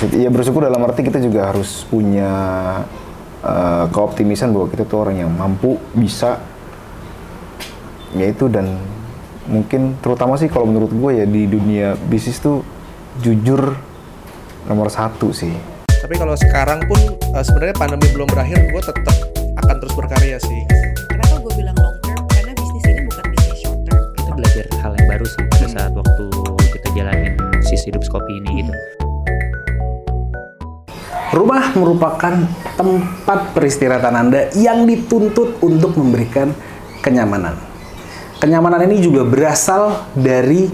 Positif. Iya bersyukur dalam arti kita juga harus punya uh, keoptimisan bahwa kita tuh orang yang mampu bisa yaitu dan mungkin terutama sih kalau menurut gue ya di dunia bisnis tuh jujur nomor satu sih. Tapi kalau sekarang pun uh, sebenarnya pandemi belum berakhir, gue tetap akan terus berkarya sih. Kenapa gue bilang long term? Karena bisnis ini bukan bisnis short term. kita belajar hal yang baru sih pada saat waktu kita jalanin sisi hidup kopi ini gitu. Rumah merupakan tempat peristirahatan Anda yang dituntut untuk memberikan kenyamanan. Kenyamanan ini juga berasal dari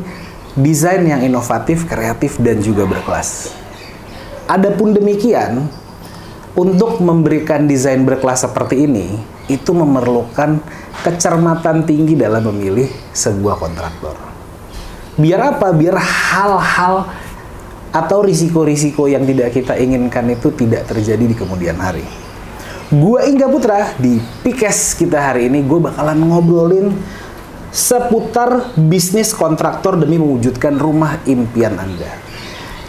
desain yang inovatif, kreatif, dan juga berkelas. Adapun demikian, untuk memberikan desain berkelas seperti ini, itu memerlukan kecermatan tinggi dalam memilih sebuah kontraktor. Biar apa? Biar hal-hal atau risiko-risiko yang tidak kita inginkan itu tidak terjadi di kemudian hari. Gua Ingga Putra di Pikes kita hari ini gue bakalan ngobrolin seputar bisnis kontraktor demi mewujudkan rumah impian Anda.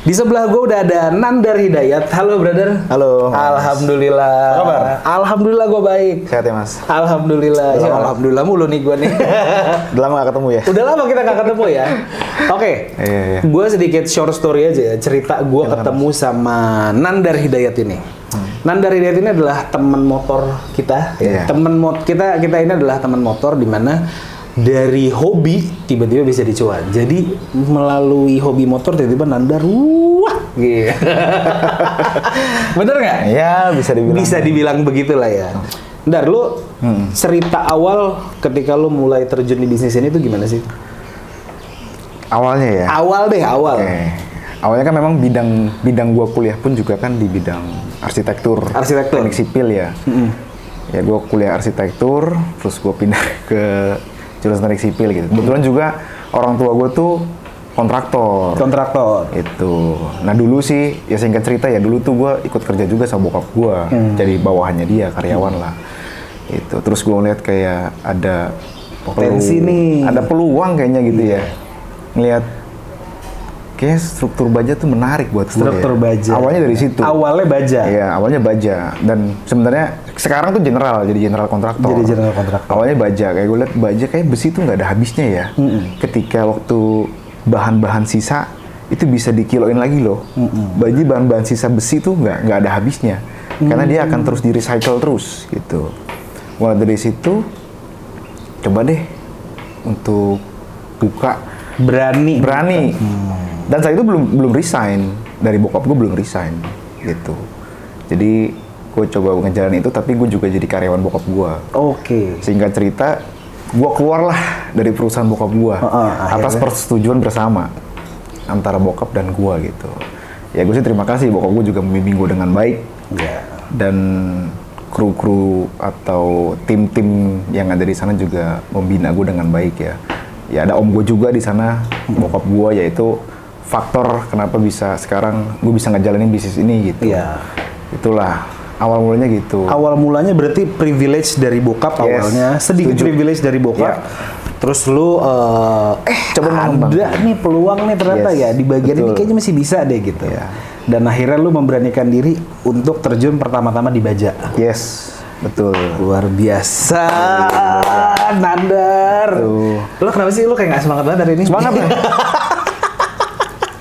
Di sebelah gue udah ada Nandar Hidayat. Halo brother. Halo, Mas. Alhamdulillah. Apa kabar? Alhamdulillah gue baik. Sehat ya mas? Alhamdulillah. Ya. Alhamdulillah mulu nih gue nih. Udah lama gak ketemu ya? Udah lama kita nggak ketemu ya. Oke. Iya, iya. Gue sedikit short story aja ya. Cerita gue ketemu sama Nandar Hidayat ini. Nandar Hidayat ini adalah teman motor kita. ya. Iya. Teman mot kita kita ini adalah teman motor di mana dari hobi tiba-tiba bisa dicuan. Jadi melalui hobi motor tiba-tiba Nandar wah gitu. Bener nggak? Ya bisa dibilang. Bisa dibilang begitulah ya. Ndar, lu cerita awal ketika lu mulai terjun di bisnis ini tuh gimana sih? Awalnya ya? Awal deh, awal. Oke. Awalnya kan memang bidang bidang gua kuliah pun juga kan di bidang arsitektur. Arsitektur. Teknik sipil ya. Ya gua kuliah arsitektur, terus gua pindah ke jurusan teknik sipil gitu. Kebetulan juga orang tua gua tuh kontraktor. Kontraktor. itu. Nah dulu sih ya singkat cerita ya dulu tuh gua ikut kerja juga sama bokap gua, jadi bawahannya dia karyawan lah. Itu terus gua ngeliat kayak ada Potensi nih. ada peluang kayaknya gitu ya. Ngeliat kayak struktur baja tuh menarik buat gua Struktur ya. baja. Awalnya dari situ. Awalnya baja. Iya, awalnya baja dan sebenarnya sekarang tuh general jadi general kontraktor. Jadi general kontraktor. Awalnya baja kayak gue liat baja kayak besi tuh nggak ada habisnya ya. Ketika waktu bahan-bahan sisa itu bisa dikiloin lagi loh. Baju bahan-bahan sisa besi tuh nggak nggak ada habisnya karena dia akan terus di recycle terus gitu. Mulai dari situ coba deh untuk buka Berani. berani dan saat itu belum belum resign dari bokap gue belum resign gitu jadi gue coba ngejalanin itu tapi gue juga jadi karyawan bokap gue Oke. singkat cerita gue keluarlah dari perusahaan bokap gue Heeh, atas akhirnya? persetujuan bersama antara bokap dan gue gitu ya gue sih terima kasih bokap gue juga membimbing gue dengan baik Ya. dan kru-kru atau tim-tim yang ada di sana juga membina gue dengan baik ya. Ya ada om gue juga di sana, bokap gue yaitu faktor kenapa bisa sekarang gue bisa ngejalanin bisnis ini gitu. Iya. Itulah awal mulanya gitu. Awal mulanya berarti privilege dari bokap Yes. awalnya, sedikit Setuju. privilege dari bokap. Ya. Terus lu eh eh Coba ada nih peluang nih ternyata Yes, ya di bagian ini betul. kayaknya masih bisa deh gitu. Ya. Dan akhirnya lu memberanikan diri untuk terjun pertama-tama di baja. Yes, betul. Luar biasa, Nandar. Tuh. Lo kenapa sih lo kayak gak semangat banget hari ini? Semangat?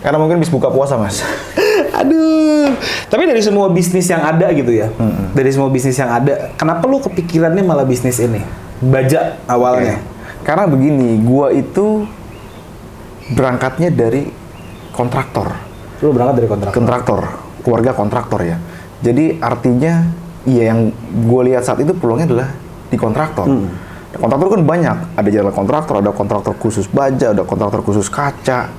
Karena mungkin bisa buka puasa mas. Aduh. Tapi dari semua bisnis yang ada gitu ya, dari semua bisnis yang ada, kenapa lo kepikirannya malah bisnis ini? Baja awalnya. Karena begini, gua itu berangkatnya dari kontraktor. Lo berangkat dari kontrak. kontraktor, keluarga kontraktor ya. Jadi artinya ya yang gue lihat saat itu peluangnya adalah di kontraktor. Kontraktor kan banyak, ada jalan kontraktor, ada kontraktor khusus baja, ada kontraktor khusus kaca.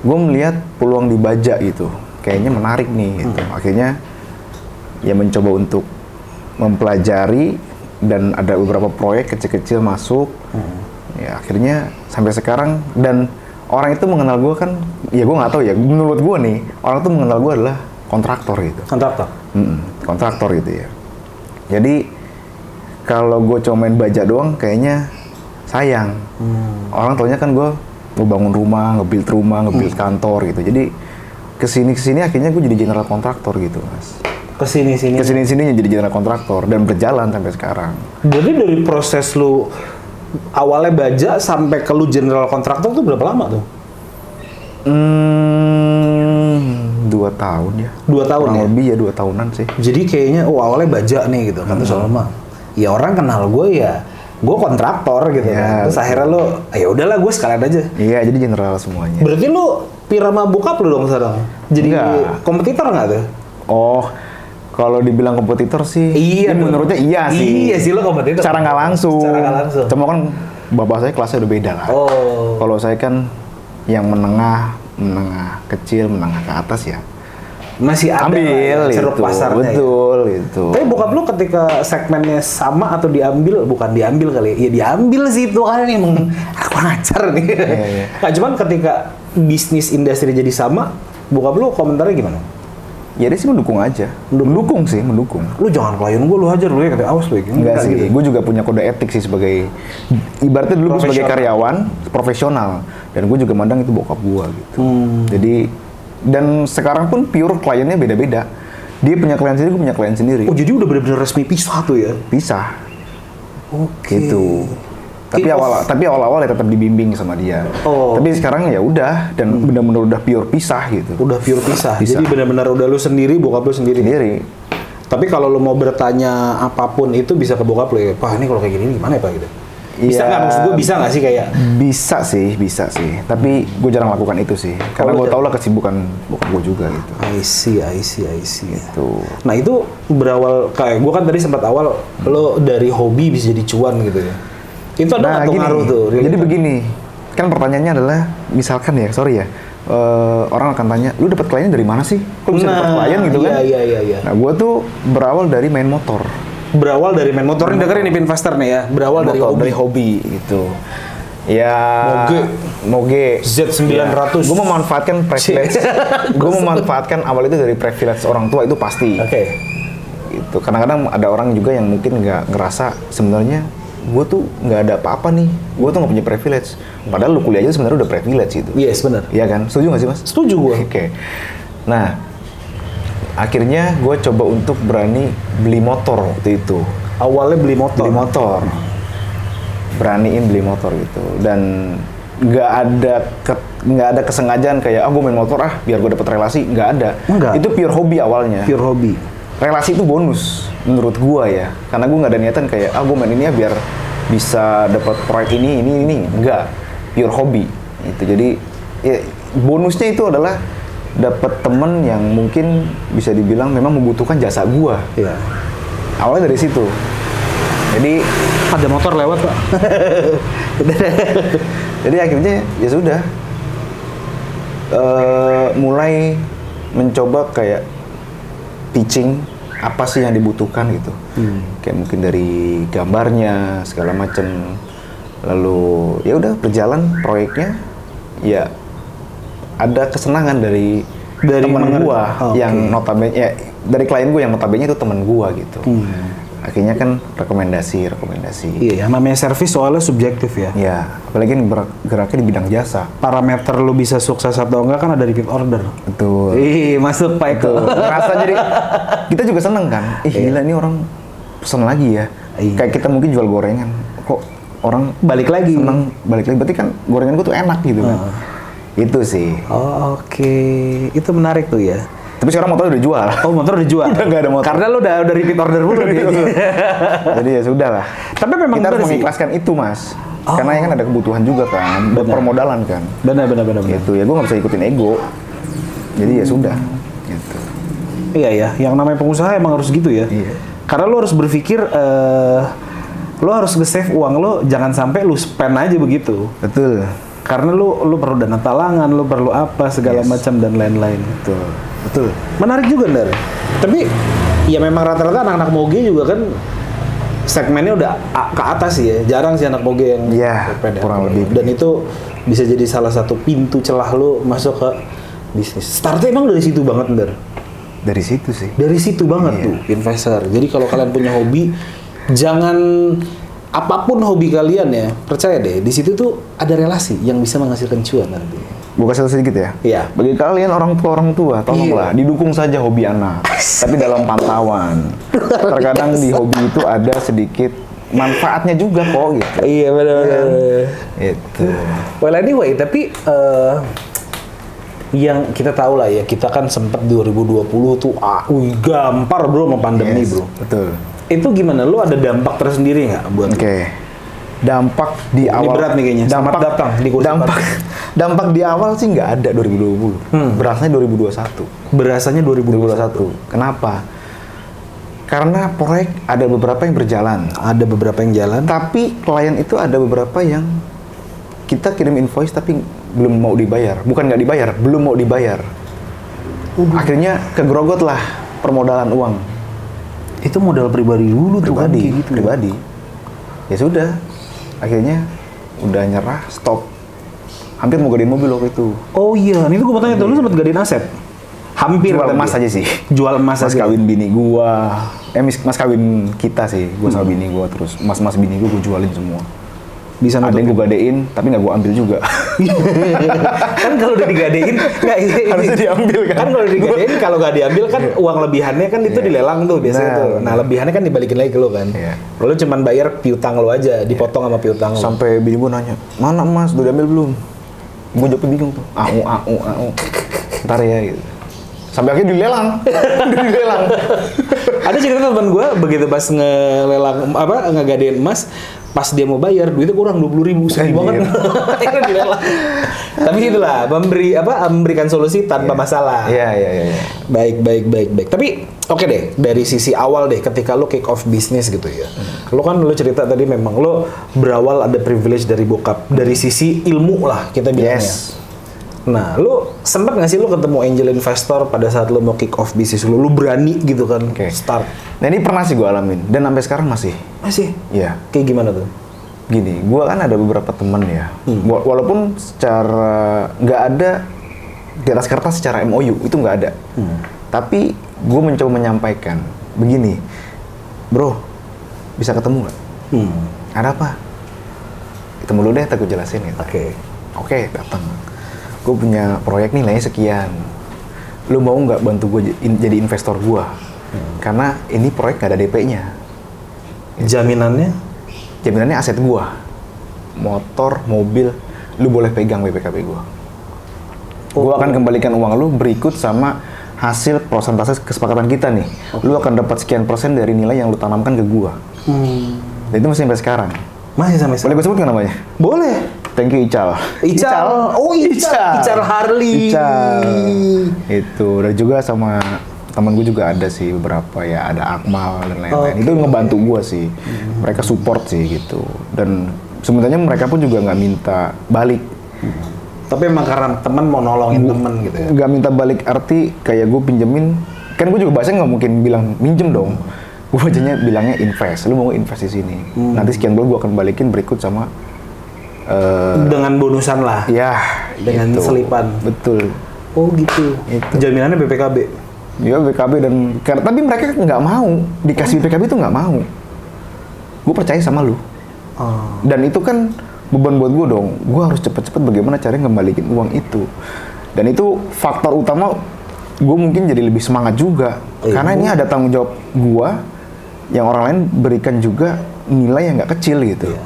Gue melihat peluang di baja gitu, kayaknya menarik nih. Gitu. Akhirnya ya mencoba untuk mempelajari dan ada beberapa proyek kecil-kecil masuk. Ya akhirnya sampai sekarang dan orang itu mengenal gue kan, ya gue nggak tahu ya. Menurut gue nih, orang itu mengenal gue adalah kontraktor gitu. Kontraktor. Mm-mm, kontraktor gitu ya. Jadi kalau gue cuma main baja doang, kayaknya sayang. Orang taunya kan gue ngebangun rumah, nge-build rumah, nge-build kantor gitu. Jadi ke sini ke sini akhirnya gue jadi general kontraktor gitu mas Ke sini sini. ke sini sininya jadi general kontraktor dan berjalan sampai sekarang Jadi dari proses lu awalnya baja sampai ke lu general kontraktor tuh berapa lama tuh? hmm, dua tahun ya Dua tahun Kurang ya? lebih ya dua tahunan sih Jadi kayaknya oh awalnya baja nih gitu kan terus lama. Ya orang kenal gue ya gue kontraktor gitu Ya, kan. Terus akhirnya lu ya udahlah gue sekalian aja. iya jadi general semuanya Berarti lu pirama bokap lu dong sekarang. Jadi Enggak. kompetitor nggak tuh? oh kalau dibilang kompetitor sih Iya ya menurutnya iya sih Iya sih lo kompetitor. secara nggak langsung Secara nggak langsung. cuma kan bapak saya kelasnya udah beda lah Oh. kalau saya kan yang menengah menengah kecil menengah ke atas ya Masih ada ambil ya, ceruk itu pasarnya. ya. betul itu Tapi bokap lu ketika segmennya sama atau diambil, bukan diambil kali ya, ya diambil sih itu kan emang aku ngajar nih. Iya, iya. Nah, cuman ketika bisnis industri jadi sama, bokap lu komentarnya gimana? ya dia sih mendukung aja mendukung sih mendukung Lu jangan klien gue, lu hajar lu ya, katanya awas lu ya. Enggak sih, gitu. gue juga punya kode etik sih sebagai ibaratnya dulu gue sebagai karyawan profesional dan gue juga mandang itu bokap gue gitu. Hmm. Jadi dan sekarang pun pure kliennya beda-beda. Dia punya klien sendiri, gue punya klien sendiri. Oh jadi udah bener-bener resmi pisah tuh ya? Pisah Oke. gitu. Tapi awal off. tapi awal-awal ya tetap dibimbing sama dia. Oh. Tapi sekarang ya udah dan benar-benar udah pure pisah gitu. Udah pure pisah. Pisah. Jadi benar-benar udah lu sendiri, bokap lu sendiri. Sendiri. Tapi kalau lu mau bertanya apa pun itu bisa ke bokap lu ya. Pak ini kalau kayak gini gimana ya Pak gitu? Bisa Iya. nggak maksud gue bisa nggak sih kayak Bisa sih, bisa sih. Tapi gue jarang lakukan itu sih. Karena lu gue jarang. tau lah kesibukan bokap gue juga gitu. I see, I see, I see. Gitu. Nah itu berawal kayak gue kan tadi sempat awal lo dari hobi bisa jadi cuan gitu ya. Itu ada nggak tuh ngaruh tuh? Nah, jadi related? begini, kan pertanyaannya adalah, misalkan ya, sorry ya, eh, orang akan tanya, lu dapat kliennya dari mana sih? Kok bisa dapat Nah, klien gitu kan? iya, iya, iya, iya. Nah, gue tuh berawal dari main motor. Berawal dari main motor ini dengerin nih Pinvester nih ya. Berawal dari hobi. dari hobi gitu. Ya, Moge. Moge. Z900. gue memanfaatkan privilege. gue memanfaatkan awal itu dari privilege orang tua itu pasti. Oke. Gitu. Kadang-kadang ada orang juga yang mungkin nggak ngerasa sebenarnya gue tuh nggak ada apa-apa nih. Gue tuh nggak punya privilege. Padahal lu kuliah aja sebenarnya udah privilege itu. Yes benar. Iya kan? Setuju nggak sih mas? Setuju gue. Oke. Nah, akhirnya gue coba untuk berani beli motor waktu itu. Awalnya beli motor. Beli motor. Beraniin beli motor gitu. Dan nggak ada ke- nggak ada kesengajaan kayak ah gue main motor ah biar gue dapet relasi nggak ada Enggak. itu pure hobi awalnya Pure hobi. relasi itu bonus menurut gua ya karena gua nggak ada niatan kayak ah gua main ini ya biar bisa dapat proyek ini ini ini enggak pure hobi itu jadi ya, bonusnya itu adalah dapat temen yang mungkin bisa dibilang memang membutuhkan jasa gua. Iya. awalnya dari situ. Jadi Ada motor lewat pak. jadi akhirnya ya sudah. Eh, mulai mencoba kayak pitching apa sih yang dibutuhkan gitu. Kayak mungkin dari gambarnya segala macem. Lalu ya udah berjalan proyeknya. Ya ada kesenangan dari Dari teman mengerti- gua Oh, yang oke. notabene ya dari klien gua yang notabene itu teman gua gitu Hmm. akhirnya kan rekomendasi rekomendasi Iya, yang namanya servis soalnya subjektif ya. Ya, apalagi ini berak- geraknya di bidang jasa. Parameter lu bisa sukses atau enggak kan ada repeat order. Betul. Ih, masuk Pak Eko. Ngerasa jadi kita juga seneng kan. Ih, gila ini orang pesen lagi ya. Iya. Kayak kita mungkin jual gorengan. Kok orang Balik lagi. seneng balik lagi. Berarti kan gorengan gua tuh enak gitu kan. Itu sih. Oh, oke. Itu menarik tuh ya. Tapi sekarang motor udah dijual. Oh, motor dijual. Udah nggak ada motor. Karena lu udah udah repeat order mulu nih. Jadi ya sudah lah. Tapi memang kita harus mengikhlaskan itu, Mas. Oh. Karena ya kan ada kebutuhan juga kan, Benar. permodalan kan. benar benar benar benar. Gitu ya, gua nggak bisa ikutin ego. Jadi ya sudah. Gitu. Iya ya, yang namanya pengusaha emang harus gitu ya. Iya. Karena lu harus berpikir eh lu harus nge-save uang lu jangan sampai lu spend aja begitu. Betul. Karena lu lu perlu dana talangan, lu perlu apa segala Yes. macam dan lain-lain. Betul. Betul. Menarik juga Ndar. Tapi ya memang rata-rata anak-anak moge juga kan segmennya udah ke atas ya. Jarang sih anak moge yang Iya, PDAP. kurang lebih Dan itu bisa jadi salah satu pintu celah lu masuk ke bisnis. Startnya emang dari situ banget Ndar. Dari situ sih. Dari situ banget Iya. tuh investor. Jadi kalau kalian punya hobi, jangan apa pun hobi kalian ya, percaya deh di situ tuh ada relasi yang bisa menghasilkan cuan nanti. gue kasih tahu sedikit ya. Iya. Bagi kalian orang tua orang tua, tolonglah didukung saja hobi anak, tapi dalam pantauan. Terkadang di hobi itu ada sedikit manfaatnya juga kok gitu. Iya benar. Itu. Well anyway, tapi eh, yang kita tahu lah ya, kita kan sempat 2020 tuh ah, wih, gampar bro sama pandemi Yes, bro. Betul. Itu gimana? Lu ada dampak tersendiri nggak buat? Oke. Dampak di Ini awal berat nih kayaknya. Selamat datang di kursi dampak partai. dampak di awal sih nggak ada 2020. Hmm. Berasnya 2021. Berasanya 2021. 2021. Kenapa? Karena proyek ada beberapa yang berjalan, Ada beberapa yang jalan. tapi klien itu ada beberapa yang kita kirim invoice tapi belum mau dibayar. Bukan nggak dibayar, belum mau dibayar. Akhirnya kegrogot lah permodalan uang Itu modal pribadi dulu tuh kan pribadi, gitu. pribadi. Ya sudah, akhirnya udah nyerah, stop. Hampir mau gadein mobil waktu itu. Oh iya, ini tuh gue mau tanya tuh, lu sempat gadein aset? Hampir Jual emas aja sih. Jual emas Mas aja. kawin bini gua, eh mas kawin kita sih, gua sama bini gua terus mas-mas bini gua gua jualin semua. Bisa Ada nutup. yang gua gadein, tapi nggak gua ambil juga. kan kalau udah digadein nggak. Harusnya diambil kan? kalau digadein kalau nggak diambil kan uang lebihannya kan itu Iya. dilelang tuh biasanya Benar, tuh nah lebihannya kan dibalikin lagi ke lo kan Iya. lo cuman bayar piutang lo aja dipotong sama piutang lo Sampai bini gua nanya, mana emas, udah diambil belum? Gua jawab bingung tuh, au au au. Ntar ya gitu. Sampai akhirnya dilelang, dilelang. ada cerita teman gue begitu pas ngelelang apa ngegadein emas pas dia mau bayar duitnya kurang dua puluh ribu sedih Anjir. banget dilelang tapi itulah memberi apa memberikan solusi tanpa masalah Iya iya iya. iya. Baik, baik, baik, baik. Tapi oke deh, dari sisi awal deh, ketika lo kick off bisnis gitu ya. Lo kan lo cerita tadi memang lo berawal ada privilege dari bokap, dari sisi ilmu lah kita bilangnya. Yes. Nah, lo sempat nggak sih lo ketemu angel investor pada saat lo mau kick off bisnis lo? Lo berani gitu kan, Oke. start. Nah ini pernah sih gua alamin, dan sampai sekarang masih. Masih? Iya. Kayak gimana tuh? gini, gua kan ada beberapa temen ya, Wa- walaupun secara nggak ada di atas kertas secara MOU itu nggak ada, tapi gue mencoba menyampaikan begini, bro, bisa ketemu nggak? Hmm. Ada apa? Ketemu lu deh, tak gue jelasin gitu. Oke. Oke, datang. Gue punya proyek nilainya sekian. Lu mau nggak bantu gue jadi investor gua? Karena ini proyek nggak ada DP-nya. Jaminannya? jaminannya aset gua motor mobil lu boleh pegang BPKB gua gua akan kembalikan uang lu berikut sama hasil persentase kesepakatan kita nih lu akan dapat sekian persen dari nilai yang lu tanamkan ke gua Hmm. dan itu masih sampai sekarang Masih sampai boleh sekarang? gue sebut nggak namanya Boleh. Thank you Ical. Ical. Oh, Ical. Ical. Harley. Ical. itu dan juga sama teman gue juga ada sih beberapa ya. Ada Akmal dan lain-lain. Itu ngebantu gue sih. Mereka support sih gitu. Dan sebenarnya mereka pun juga nggak minta balik. Tapi emang karena temen mau nolongin temen gitu ya? nggak minta balik arti kayak gue pinjemin. Kan gue juga bahasanya nggak mungkin bilang minjem dong. Gue bacanya bilangnya invest. Lu mau invest di sini. Nanti sekian bulan gue akan balikin berikut sama eh Dengan bonusan lah. ya Dengan gitu. selipan. betul Oh gitu. Itu. Jaminannya BPKB. ya BKB dan karena tapi mereka nggak mau dikasih BKB itu nggak mau gue percaya sama lu Oh. dan itu kan beban buat gue dong gue harus cepet-cepet bagaimana caranya ngembalikin uang itu dan itu faktor utama gue mungkin jadi lebih semangat juga Iya. karena ini ada tanggung jawab gue yang orang lain berikan juga nilai yang nggak kecil gitu Iya.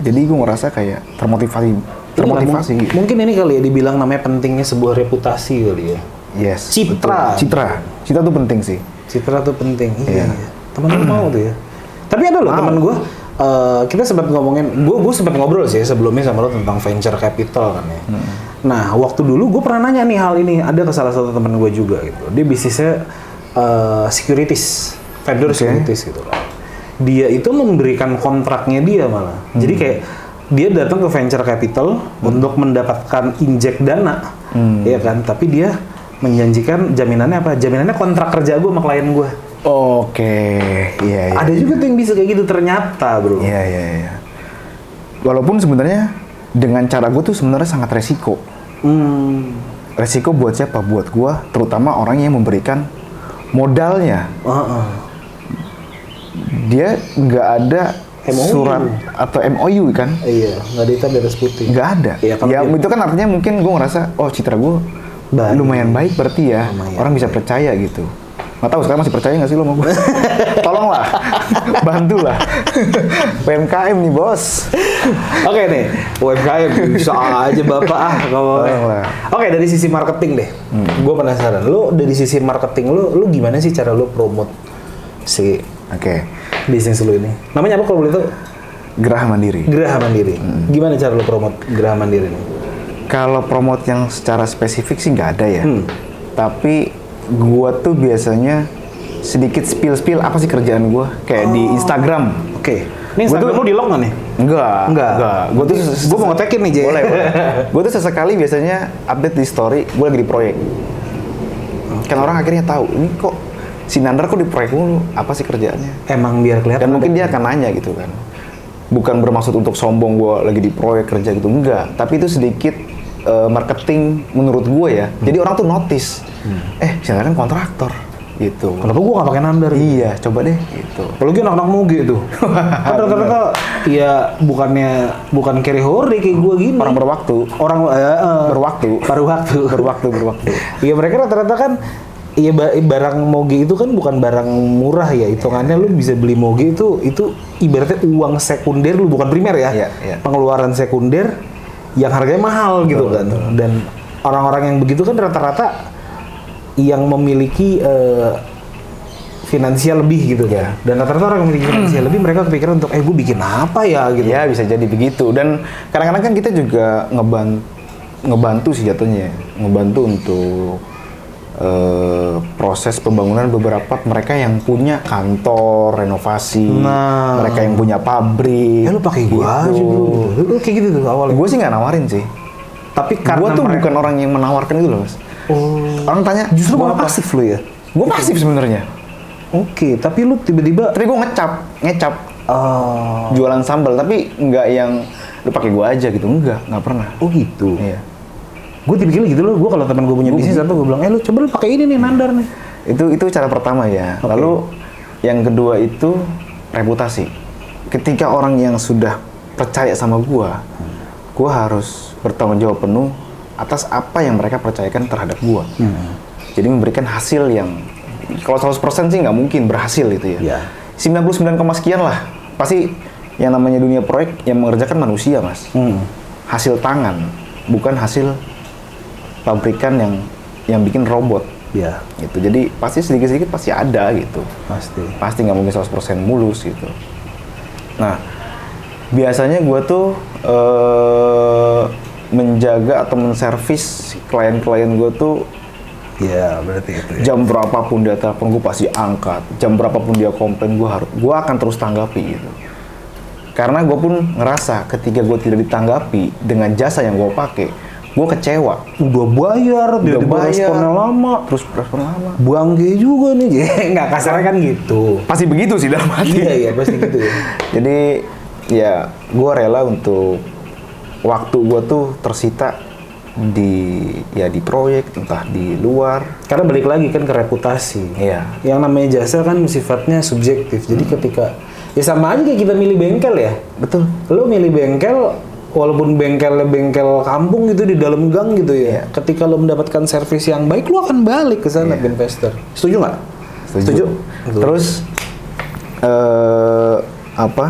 Jadi gue ngerasa kayak termotivasi termotivasi Inilah, mung- Mungkin ini kali ya dibilang namanya pentingnya sebuah reputasi kali ya. yes Citra. betul. citra citra tuh penting sih Citra tuh penting. Iya. Iya. iya. Temen lu mau tuh ya. Tapi ada loh Mau. temen gue. eh, kita sempat ngomongin, gue gue sempat ngobrol sih sebelumnya sama lo tentang venture capital kan ya. Hmm. Nah waktu dulu gue pernah nanya nih hal ini ada ke salah satu temen gue juga gitu. Dia bisnisnya eh, securities, vendor Oke. securities gitu loh. Dia itu memberikan kontraknya dia malah. Hmm. Jadi kayak dia datang ke venture capital untuk mendapatkan injek dana, Hmm. ya kan? Tapi dia menjanjikan jaminannya apa? Jaminannya kontrak kerja gue sama klien gue. oke iya iya Ada juga tuh yang bisa kayak gitu ternyata, bro. Iya iya iya. Walaupun sebenarnya dengan cara gue tuh sebenarnya sangat resiko. Hmm. Resiko buat siapa? Buat gua, terutama orang yang memberikan modalnya. Heeh. Dia nggak ada MOU. surat atau MOU kan? Iya, nggak ada hitam di atas putih. nggak ada. Kalau ya dia- itu kan artinya mungkin gue ngerasa oh citra gue Baik. lumayan baik berarti ya. Lumayan orang bisa percaya gitu. Nggak tahu sekarang masih percaya nggak sih lo sama gue tolonglah. Bantulah. PMKM nih bos. Oke nih, UMKM bisa aja bapak ah. Oke dari sisi marketing deh, gue penasaran. Lu dari sisi marketing lu, lu gimana sih cara lu promote si oke bisnis lu ini? Namanya apa kalau boleh tahu? Geraha Mandiri Geraha Mandiri. Gimana cara lu promote Geraha Mandiri ini? Kalau promote yang secara spesifik sih nggak ada ya. Hmm. Tapi gua tuh biasanya sedikit spill-spill apa sih kerjaan gua kayak di Oh. Instagram. Oke. Ini Gua Instagram tuh- lu di lock nggak nih? Enggak, Enggak. Gua tuh Gua mau ngetekin nih, Jay. Boleh, boleh. Gua tuh sesekali biasanya update di story gua lagi di proyek. Kan orang akhirnya tahu, ini kok si Nandar kok di proyek mulu, apa sih kerjaannya? Emang biar kelihatan. Dan mungkin dia akan nanya gitu kan. Bukan bermaksud untuk sombong gue lagi di proyek kerja gitu, enggak. Tapi itu sedikit eh, marketing menurut gue ya. Jadi orang tuh notice, eh Chandra kan kontraktor gitu. Kenapa gua nggak pakai nandar? Iya, coba deh gitu. Apalagi anak-anak moge tuh. kan rata-rata ya bukannya bukan carry hore kayak gua gini. Orang berwaktu, orang eh, berwaktu, paruh waktu. berwaktu, berwaktu. Iya mereka rata-rata kan Iya ba- barang moge itu kan bukan barang murah ya hitungannya lu bisa beli moge itu itu ibaratnya uang sekunder lu bukan primer ya. Iya, iya. pengeluaran sekunder yang harganya mahal gitu kan. dan orang-orang yang begitu kan rata-rata yang memiliki eh, finansial lebih gitu. Kan dan rata-rata orang yang memiliki finansial lebih mereka kepikiran untuk eh gue bikin apa ya? gitu. Ya bisa jadi begitu. Dan kadang-kadang kan kita juga ngeban ngebantu sih jatuhnya, ngebantu untuk eh, proses pembangunan beberapa mereka yang punya kantor renovasi, Nah. mereka yang punya pabrik. ya lu pakai gua aja gitu. bro lu kayak gitu tuh awalnya Gue sih nggak nawarin sih. tapi karena Gue tuh mereka- bukan orang yang menawarkan itu loh mas. oh Orang tanya, justru "Gua malah apa?" pasif lu ya Gue pasif sebenarnya. Oke, tapi lu tiba-tiba Tapi gue ngecap, ngecap oh, jualan sambal, tapi nggak yang lu pakai gue aja gitu, enggak, nggak pernah. oh gitu. Iya. Gue tipikal gitu loh. Gue kalau teman gue punya bisnis apa gue bilang, "Eh lu coba lu pakai ini nih nandar nih." Itu itu cara pertama ya. Oke. Lalu yang kedua itu reputasi. Ketika orang yang sudah percaya sama gua, gua harus bertanggung jawab penuh atas apa yang mereka percayakan terhadap gua. Hmm. Jadi memberikan hasil yang kalau 100% sih nggak mungkin berhasil itu ya. Iya. 99, koma sekian lah. Pasti yang namanya dunia proyek yang mengerjakan manusia, Mas. Hmm. Hasil tangan, bukan hasil pabrikan yang yang bikin robot Ya, gitu. Jadi pasti sedikit-sedikit pasti ada gitu. pasti. Pasti nggak mungkin 100% mulus gitu. Nah, biasanya gue tuh eh, menjaga atau menservis klien-klien gue tuh Ya, berarti itu ya. jam berapapun dia telepon gue pasti angkat. Jam berapapun dia komplain gue harus, gue akan terus tanggapi gitu. Karena gue pun ngerasa ketika gue tidak ditanggapi dengan jasa yang gue pakai, gue kecewa. Udah bayar, Udah tiba-tiba bayar. responnya lama. Terus respon lama. Bangke juga nih, nggak kasarnya kan gitu. Pasti begitu sih dalam hati. iya, iya, pasti gitu ya. Jadi ya gue rela untuk waktu gue tuh tersita di ya di proyek entah di luar. Karena balik lagi kan ke reputasi. Iya. Yang namanya jasa kan sifatnya subjektif. Jadi ketika ya sama aja kayak kita milih bengkel ya. Betul. Lo milih bengkel walaupun bengkelnya bengkel kampung gitu di dalam gang gitu ya. Iya. Ketika lo mendapatkan servis yang baik lo akan balik ke sana ke investor. Setuju nggak? Setuju. Betul. Terus eh apa?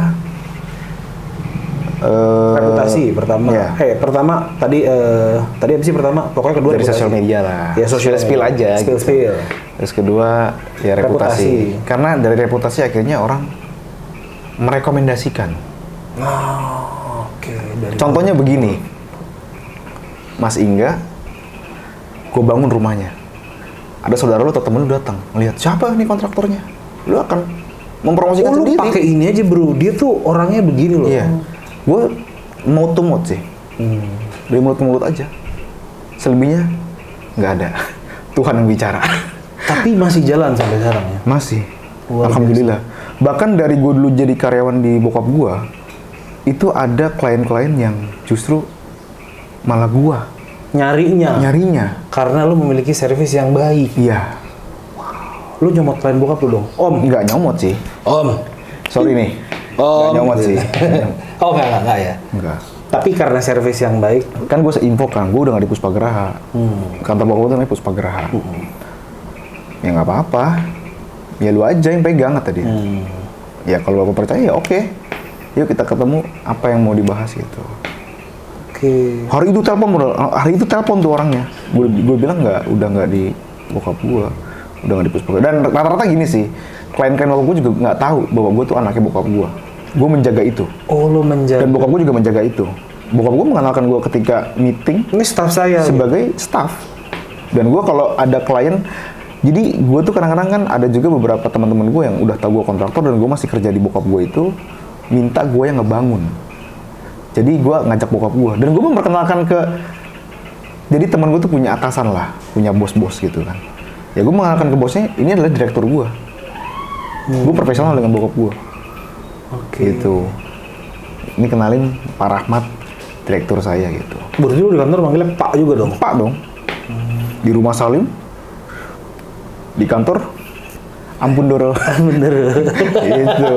Eh, reputasi pertama. Iya. Eh pertama tadi eh tadi apa sih pertama? Pokoknya kedua Dari sosial media lah. Ya sosial Spill-spill media. aja Spill gitu. spill. Terus kedua ya reputasi. Reputasi. Karena dari reputasi akhirnya orang merekomendasikan. Oh. Dari Contohnya begini, Mas Ingga, gue bangun rumahnya. Ada saudara lu atau temen lu datang, ngelihat siapa nih kontraktornya, lu akan mempromosikan Oh, lu sendiri. pakai ini aja bro. Dia tuh orangnya begini loh. Iya, gue mau to mouth sih, Hmm. dari mulut ke mulut aja. Selebihnya nggak ada. Tuhan yang bicara. Tapi masih jalan sampai sekarang ya. Masih. Luar Alhamdulillah. Bahkan dari gue dulu jadi karyawan di bokap gue, itu ada klien-klien yang justru malah gua Nyarinya. nyarinya. Karena lu memiliki servis yang baik. Iya, Lu nyomot klien bokap lu dong. Om. nggak nyomot sih. Om. Sorry nih. Oh, Nggak nyomot sih. oh enggak, enggak, enggak ya. Enggak. Tapi karena servis yang baik, Kan gue seinfo kan, gue udah gak di Puspageraha. Hmm. Kantor bokap gue tuh namanya Puspageraha. Ya nggak apa-apa. Ya lu aja yang pegang kata dia. Hmm. Ya kalau aku percaya ya oke. Yuk kita ketemu apa yang mau dibahas gitu. oke. Hari itu telepon bro, hari itu telepon tuh orangnya. Gue gue bilang nggak, udah nggak di bokap gue, udah nggak di Puspageraha. Dan rata-rata gini sih, klien-klien bokap gue juga nggak tahu bahwa gue tuh anaknya bokap gue. Gue menjaga itu. Oh, lo menjaga. Dan bokap gue juga menjaga itu. Bokap gue mengenalkan gue ketika meeting Ini staff saya. sebagai staff. Dan gue kalau ada klien, jadi gue tuh kadang-kadang kan ada juga beberapa teman-teman gue yang udah tahu gue kontraktor dan gue masih kerja di bokap gue itu minta gue yang ngebangun. Jadi gue ngajak bokap gue dan gue memperkenalkan ke jadi teman gue tuh punya atasan lah, punya bos-bos gitu kan. Ya gue mengenalkan ke bosnya, ini adalah direktur gue. Gue profesional dengan bokap gue. Oke. Gitu. Ini kenalin Pak Rahmat, direktur saya gitu. Berarti lu di kantor manggilnya Pak juga dong. Pak dong. Di rumah Salim. Di kantor. Ampun Doro. Bener. gitu.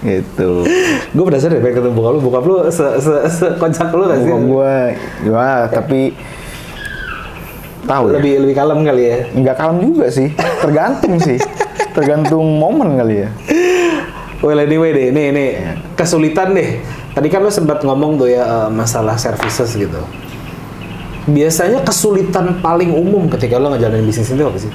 gitu. gue penasaran deh pengen ketemu bokap lu. Bokap lu se se se kocak lu gak sih? Gue, ya tapi tahu ya. Lebih lebih kalem kali ya. Nggak kalem juga sih. Tergantung sih. Tergantung momen kali ya. Well anyway deh, ini ini kesulitan deh. Tadi kan lo sempat ngomong tuh ya eh, masalah services gitu. Biasanya kesulitan paling umum ketika lo ngejalanin bisnis itu apa sih?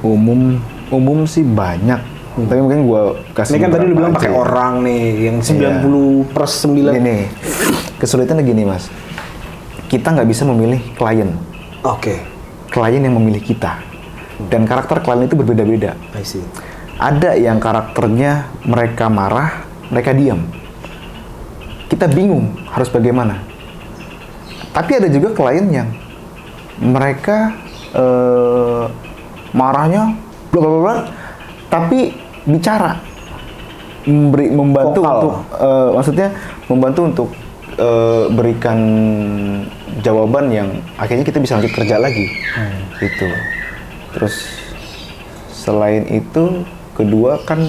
Umum umum sih banyak. Tapi mungkin gue kasih Ini kan tadi beberapa bilang pakai orang nih, yang Iya. 90 per 9. Gini, kesulitannya gini mas. Kita nggak bisa memilih klien. Oke, Klien yang memilih kita. Dan karakter klien itu berbeda-beda. I see. Ada yang karakternya mereka marah, mereka diam. Kita bingung harus bagaimana. Tapi ada juga klien yang mereka eh, marahnya bla bla bla, tapi bicara. Memberi membantu Vokal. untuk eh, maksudnya membantu untuk eh, berikan jawaban yang akhirnya kita bisa lanjut kerja lagi. Gitu. Terus selain itu kedua kan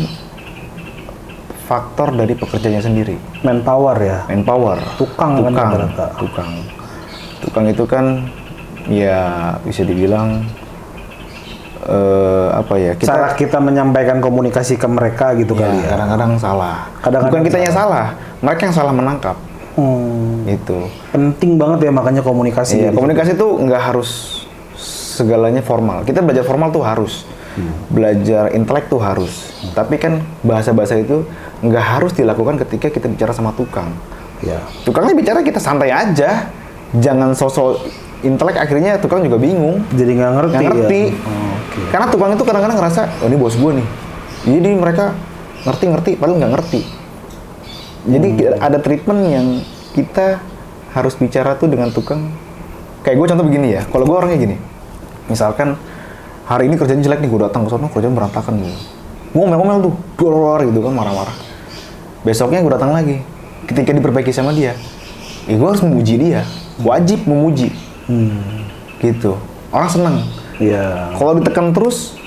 faktor dari pekerjanya sendiri. Manpower ya. manpower. Tukang kan tukang. rata-rata. tukang. Tukang itu kan ya bisa dibilang eh, apa ya kita Cara kita menyampaikan komunikasi ke mereka gitu ya, kali ya. kadang-kadang salah Kadang-kadang bukan kitanya salah mereka yang salah menangkap Hmm, itu penting banget ya makanya komunikasi. Iya, gitu. komunikasi itu nggak harus segalanya formal. Kita belajar formal tuh harus. Belajar intelek tuh harus. Tapi kan bahasa-bahasa itu nggak harus dilakukan ketika kita bicara sama tukang. Ya. Tukangnya bicara kita santai aja. Jangan sosok intelek akhirnya tukang juga bingung. Jadi nggak ngerti. Nggak ngerti. Ya? Oh, Oke. Karena tukang itu kadang-kadang ngerasa, oh ini bos gue nih. Jadi mereka ngerti-ngerti, padahal nggak ngerti. Jadi Hmm. ada treatment yang kita harus bicara tuh dengan tukang. Kayak gue contoh begini ya, kalau gue orangnya gini. Misalkan hari ini kerjaan jelek nih, gue datang ke sana kerjaan berantakan nih. Gue ngomel-ngomel tuh, keluar gitu kan marah-marah. Besoknya gue datang lagi, ketika diperbaiki sama dia, ya gue harus memuji dia, wajib memuji, Hmm. gitu. Orang seneng. Iya. Kalau ditekan terus,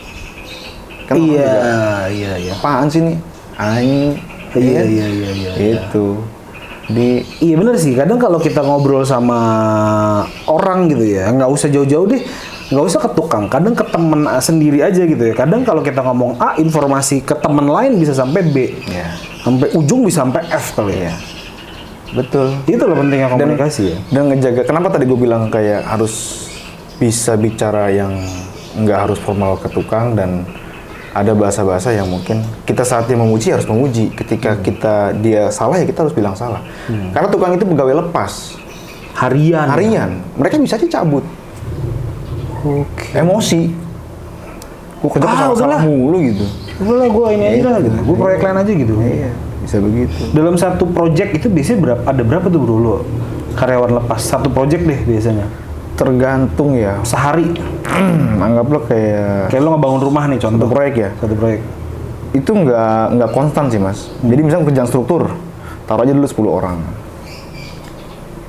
kan Iya, iya, iya. apaan sih nih? Aing. Iya, kan? iya, iya, iya, iya. Gitu. Di Iya bener sih. Kadang kalau kita ngobrol sama orang gitu ya, nggak usah jauh-jauh deh. Nggak usah ke tukang. Kadang ke temen sendiri aja gitu ya. Kadang kalau kita ngomong A, informasi ke temen lain bisa sampai B. ya, Sampai ujung bisa sampai F kali ya. Betul. Itu loh pentingnya komunikasi ya. Dan ngejaga. Kenapa tadi gue bilang kayak harus bisa bicara yang nggak harus formal ke tukang dan ada bahasa-bahasa yang mungkin kita saatnya memuji harus memuji. Ketika kita dia salah ya kita harus bilang salah. Karena tukang itu pegawai lepas Harian. ya? harian. Mereka bisa aja cabut. Oke. Emosi. Gue kerja Ah, salah, mulu gitu. Udah lah gue ini aja lah gitu. Gue proyek lain aja gitu. Iya, bisa begitu. Dalam satu project itu biasanya berapa? Ada berapa tuh bro lo? Karyawan lepas satu project deh biasanya. Tergantung ya. Sehari. Anggaplah kayak Kayak lo ngebangun rumah nih contoh. satu proyek ya. Satu proyek. Itu nggak nggak konstan sih mas. Jadi misalnya kerjaan struktur, taruh aja dulu 10 orang.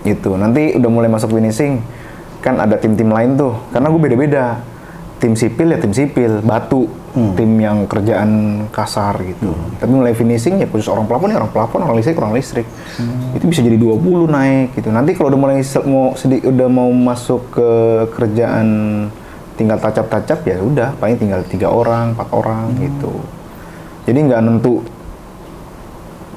Itu nanti udah mulai masuk finishing, kan ada tim-tim lain tuh. Karena gue beda-beda. Tim sipil ya tim sipil, batu, tim yang kerjaan kasar gitu. Tapi mulai finishing ya khusus orang pelapon ya orang pelapon, orang listrik orang listrik. Itu bisa jadi 20 naik gitu. Nanti kalau udah mulai mau sedih udah mau masuk ke kerjaan tinggal tacap-tacap ya udah paling tinggal tiga orang, empat orang gitu. Jadi nggak nentu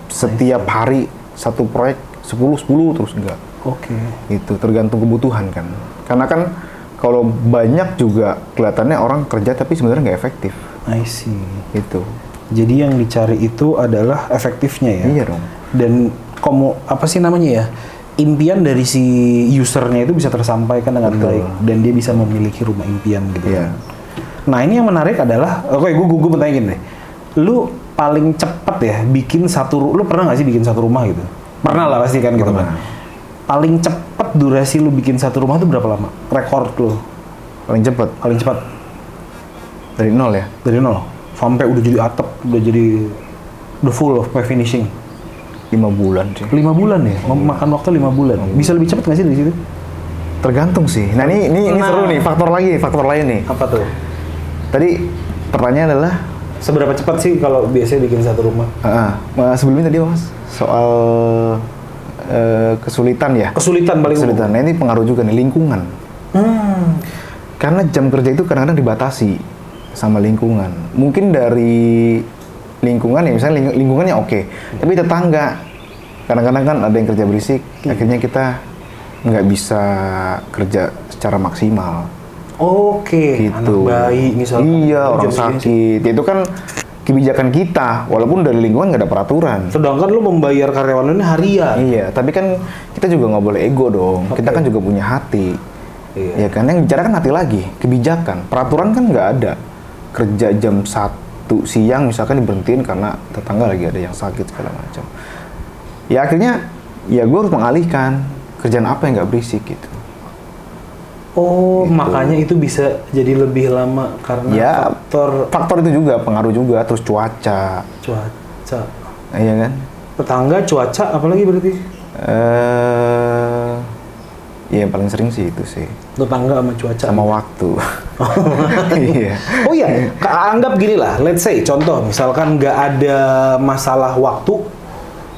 setiap hari satu proyek 10 10 terus enggak Oke. itu tergantung kebutuhan kan karena kan kalau banyak juga kelihatannya orang kerja tapi sebenarnya nggak efektif I see. itu Jadi yang dicari itu adalah efektifnya ya. iya dong Dan komo apa sih namanya ya? Impian dari si usernya itu bisa tersampaikan dengan Betul. baik dan dia bisa memiliki rumah impian gitu. Iya. Nah ini yang menarik adalah, oke gue gue bertanya gini deh, lu paling cepet ya bikin satu, lu pernah nggak sih bikin satu rumah gitu? Pernah lah pasti kan gitu kan. Paling cepet durasi lu bikin satu rumah itu berapa lama? Rekor lu. Paling cepat paling cepat dari nol ya? Dari nol. Sampai udah jadi atap, udah jadi udah full of finishing. lima bulan sih Lima bulan ya, Mem- makan waktu lima bulan. Bisa lebih cepat nggak sih dari situ? tergantung sih. Nah ini ini, ini Nah. seru nih. Faktor lagi faktor lain nih. Apa tuh? tadi pertanyaan adalah? Seberapa cepat sih kalau biasanya bikin satu rumah? ah, ah, sebelumnya tadi mas? Soal eh, kesulitan ya Kesulitan paling kesulitan nah ini pengaruh juga nih lingkungan Hmm. karena jam kerja itu kadang-kadang dibatasi sama lingkungan. Mungkin dari lingkungan ya misalnya ling- lingkungannya oke, tapi tetangga kadang-kadang kan ada yang kerja berisik, akhirnya kita nggak bisa kerja secara maksimal. Oke, anak gitu. bayi misalnya. Iya, orang sakit. Itu kan kebijakan kita, walaupun dari lingkungan nggak ada peraturan. Sedangkan lu membayar karyawan lu ini harian. Iya, tapi kan kita juga nggak boleh ego dong. Kita kan juga punya hati. Iya. Ya kan yang bicara kan hati lagi, kebijakan. Peraturan kan nggak ada. Kerja jam 1 siang misalkan diberhentiin karena tetangga lagi ada yang sakit segala macam. Ya akhirnya ya gue harus mengalihkan kerjaan apa yang nggak berisik gitu. Oh, Gitu. makanya itu bisa jadi lebih lama karena Ya. faktor Faktor itu juga pengaruh juga terus cuaca, cuaca. iya kan? Tetangga, cuaca, apalagi berarti? Eh, ya yang paling sering sih itu sih Tetangga sama cuaca. sama waktu. Iya. Oh iya, anggap gini lah, let's say contoh, misalkan nggak ada masalah waktu,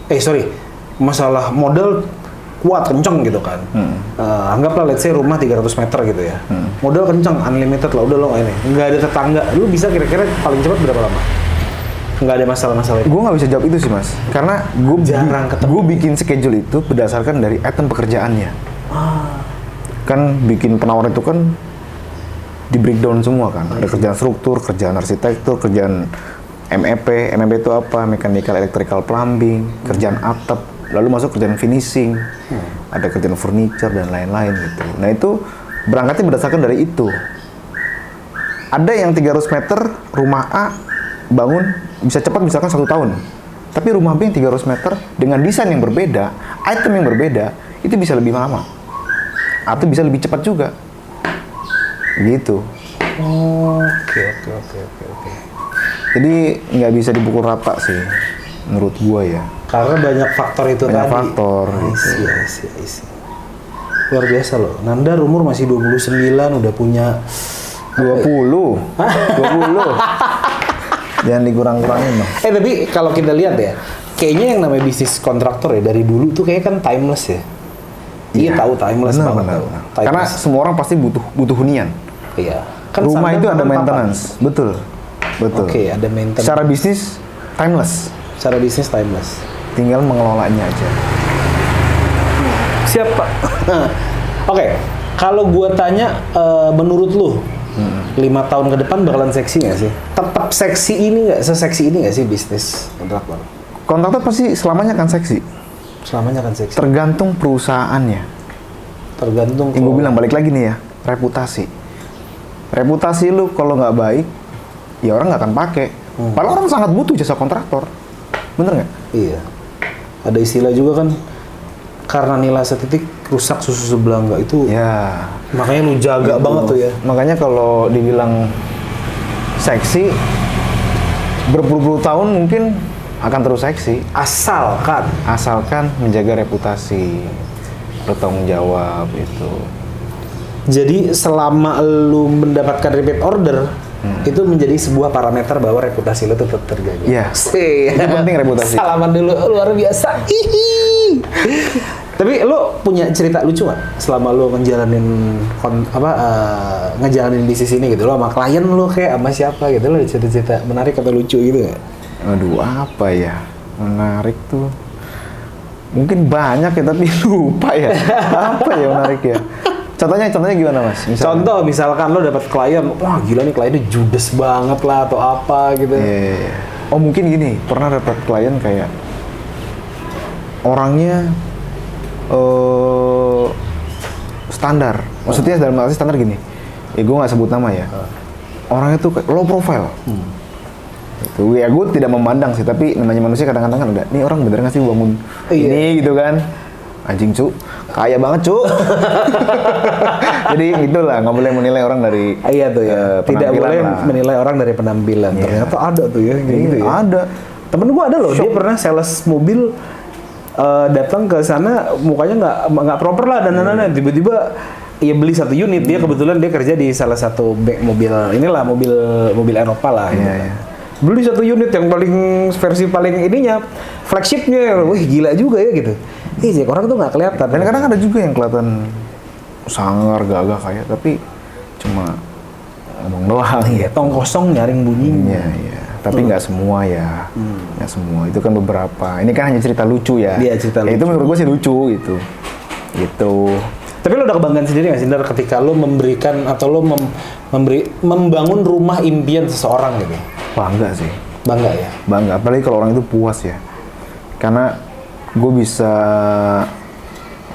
eh sorry, masalah modal kuat kenceng gitu kan. Eh, anggaplah let's say rumah 300 meter gitu ya. Modal kenceng, unlimited lah, udah lo ini. Nggak ada tetangga, lu bisa kira-kira paling cepat berapa lama? Nggak ada masalah-masalah. Gue nggak bisa jawab itu sih mas, karena gue Jarang ketemu. gue bikin schedule itu berdasarkan dari item pekerjaannya. Kan bikin penawar itu kan di breakdown semua kan, ada kerjaan struktur, kerjaan arsitektur, kerjaan MEP, MEP itu apa? Mechanical, electrical, plumbing, kerjaan atap, lalu masuk kerjaan finishing, ada kerjaan furniture dan lain-lain gitu. Nah itu berangkatnya berdasarkan dari itu. Ada yang 300 meter rumah A bangun bisa cepat misalkan satu tahun. Tapi rumah B yang 300 meter dengan desain yang berbeda, item yang berbeda, itu bisa lebih lama. Atau bisa lebih cepat juga. Gitu. Oke, oke, oke, oke, oke. Jadi nggak bisa dipukul rata sih, menurut gua ya. Karena banyak faktor itu Banyak tadi. faktor, I gitu. see, I see, I see. Luar biasa loh. Nanda umur masih 29 udah punya 20. 20. Jangan dikurang-kurangin dong. Eh tapi kalau kita lihat ya, kayaknya yang namanya bisnis kontraktor ya dari dulu tuh kayaknya kan timeless ya. Iya, tahu timeless Benar, banget. benar. Timeless. Karena semua orang pasti butuh butuh hunian. iya. Kan Rumah itu ada papan papan. maintenance, betul. Betul. Oke, ada maintenance. Secara bisnis timeless. Secara bisnis timeless. Tinggal mengelolanya aja. Siapa? Oke, kalau gua tanya eh, menurut lu lima tahun ke depan bakalan seksi nggak sih? Tetap seksi ini nggak? Seseksi ini nggak sih bisnis kontraktor? Kontraktor pasti selamanya akan seksi. Selamanya akan seksi. Tergantung perusahaannya. Tergantung. Yang gue bilang balik lagi nih ya, reputasi. Reputasi lu kalau nggak baik, ya orang nggak akan pakai. Hmm. Padahal orang sangat butuh jasa kontraktor. Bener nggak? Iya. Ada istilah juga kan karena nilai setitik rusak susu sebelah nggak itu. Ya. Makanya lu jaga banget tuh ya. Makanya kalau dibilang seksi, berpuluh-puluh tahun mungkin akan terus seksi. Asalkan Asalkan menjaga reputasi, bertanggung jawab itu. Jadi selama lu mendapatkan repeat order itu menjadi sebuah parameter bahwa reputasi lu tetap terjaga. Iya. Itu penting reputasi. Salaman dulu luar biasa. Hihi. Tapi lu punya cerita lucu nggak selama lu ngejalanin kon- apa eh, ngejalanin bisnis ini gitu lo sama klien lu kayak sama siapa gitu lo ada cerita-cerita menarik atau lucu gitu nggak? Aduh, apa ya? Menarik tuh. Mungkin banyak ya, tapi lupa ya. apa ya menarik ya? Contohnya, contohnya gimana mas? Misalnya. Contoh misalkan lo dapat klien, wah gila nih kliennya judes banget lah atau apa gitu. Iya, iya, iya. Oh mungkin gini, pernah dapat klien kayak orangnya eh standar. Maksudnya dalam arti standar gini. Ya gue nggak sebut nama ya. Orangnya tuh low profile. Itu ya gue tidak memandang sih, tapi namanya manusia kadang-kadang kan udah, nih orang bener nggak sih bangun Iya. ini gitu kan? Anjing cu, kaya banget cu. Jadi itulah nggak boleh menilai orang dari Iya tuh ya. eh, Tidak boleh lah. menilai orang dari penampilan. Iya. Ternyata ada tuh ya kayak Iya, gitu ya. ada. Temen gua ada loh, dia pernah sales mobil eh, datang ke sana mukanya nggak nggak proper lah dan Iya. lain-lain. Tiba-tiba ya beli satu unit dia kebetulan dia kerja di salah satu bank mobil inilah mobil mobil Eropa lah gitu Iya, kan. iya. Beli satu unit yang paling versi paling ininya flagshipnya, wih gila juga ya gitu. Jack, orang tuh nggak kelihatan. Dan kadang ada juga yang kelihatan sangar gagah kayak tapi cuma ngomong doang Iya, gitu. tong kosong nyaring bunyinya. Iya, iya. Tapi nggak semua ya. Nggak semua. Itu kan beberapa. Ini kan hanya cerita lucu ya. Iya, cerita Ya, Itu lucu. menurut gue sih lucu gitu. Gitu. Tapi lo ada kebanggaan sendiri nggak sih Ndar ketika lo memberikan atau lo mem- memberi membangun rumah impian seseorang gitu? Bangga sih. Bangga ya? Bangga. Apalagi kalau orang itu puas ya. Karena gue bisa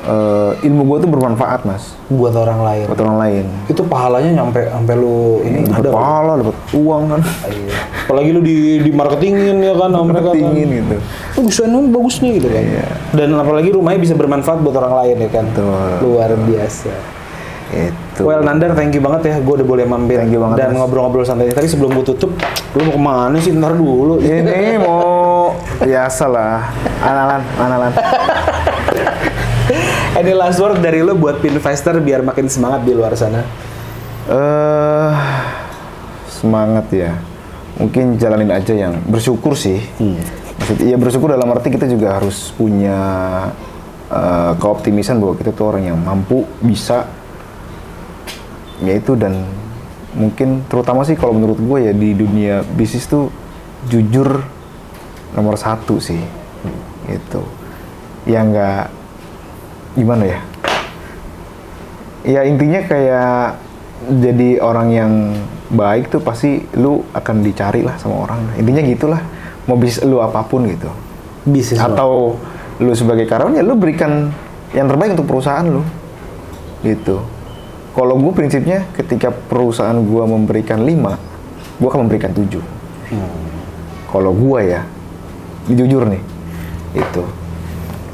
eh, ilmu gue tuh bermanfaat mas Buat orang lain. buat orang lain. Itu pahalanya nyampe sampai lo ini Dapat ada. pahala, dapat uang kan. Iya. Apalagi lo di di marketingin ya kan kan. Marketingin gitu. Oh, bisa nih bagus nih gitu kan. Iya. Dan apalagi rumahnya bisa bermanfaat buat orang lain ya kan. Betul. Luar biasa. Itu. Well Nandar, thank you banget ya. Gue udah boleh mampir Thank you banget, dan ngobrol-ngobrol santai. Tadi sebelum gue tutup, lo mau ke mana sih? Ntar dulu. Ini mau biasa lah. Analan, analan. Any last word dari lo buat investor biar makin semangat di luar sana? eh semangat ya. Mungkin jalanin aja yang bersyukur sih. Maksudnya ya bersyukur dalam arti kita juga harus punya eh, keoptimisan bahwa kita tuh orang yang mampu bisa yaitu dan mungkin terutama sih kalau menurut gue ya di dunia bisnis tuh jujur nomor satu sih gitu. Ya nggak gimana ya? Ya intinya kayak jadi orang yang baik tuh pasti lu akan dicari lah sama orang. Intinya gitulah mau bisnis lu apa pun gitu. Bisnis lo. atau lu sebagai karyawan ya lu berikan yang terbaik untuk perusahaan lu. Gitu. Kalau gue prinsipnya ketika perusahaan gue memberikan 5 gue akan memberikan 7 kalau gue ya jujur nih itu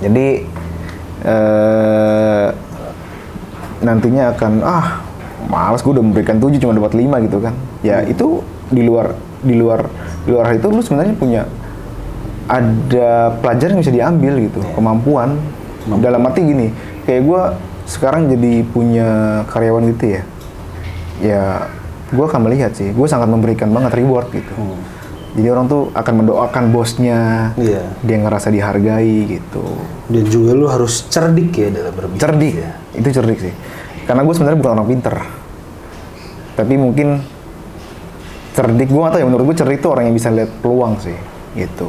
jadi eh, nantinya akan ah males gue udah memberikan 7 cuma dapat 5 gitu kan. Ya itu di luar di luar di luar itu lu sebenarnya punya ada pelajaran yang bisa diambil gitu kemampuan. Dalam arti gini kayak gue sekarang jadi punya karyawan gitu ya. Ya gue akan melihat sih. Gue sangat memberikan banget reward gitu jadi orang tuh akan mendoakan bosnya. Iya. dia ngerasa dihargai gitu. Dan juga lu harus cerdik ya dalam berbisnis. cerdik. ya. itu cerdik sih. Karena gue sebenarnya bukan orang pinter. Tapi mungkin cerdik gue gak tau ya menurut gue cerdik itu orang yang bisa lihat peluang sih gitu.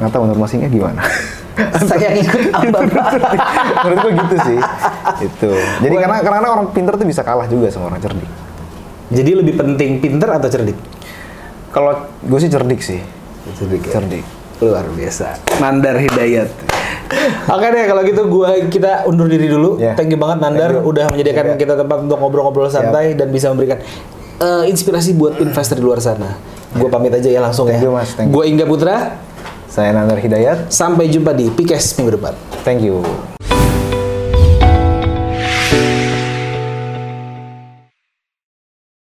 Nggak tahu menurut masingnya gimana. Saya ikut apa menurut gue gitu. Sih. Itu jadi karena karena orang pinter tuh bisa kalah juga sama orang cerdik. Jadi lebih penting pinter atau cerdik? Kalau gue sih cerdik sih Cerdik. ya? cerdik Luar biasa. Nandar Hidayat. Oke deh kalau gitu gua kita undur diri dulu. Ya. Thank you banget Nandar you. udah menyediakan Ya. kita tempat untuk ngobrol-ngobrol santai dan bisa memberikan eh, inspirasi buat investor di luar sana. Gue pamit aja ya langsung Thank ya. you, Mas. Thank you. Gue Ingga Putra. saya Nandar Hidayat Sampai jumpa di Pikes minggu depan. thank you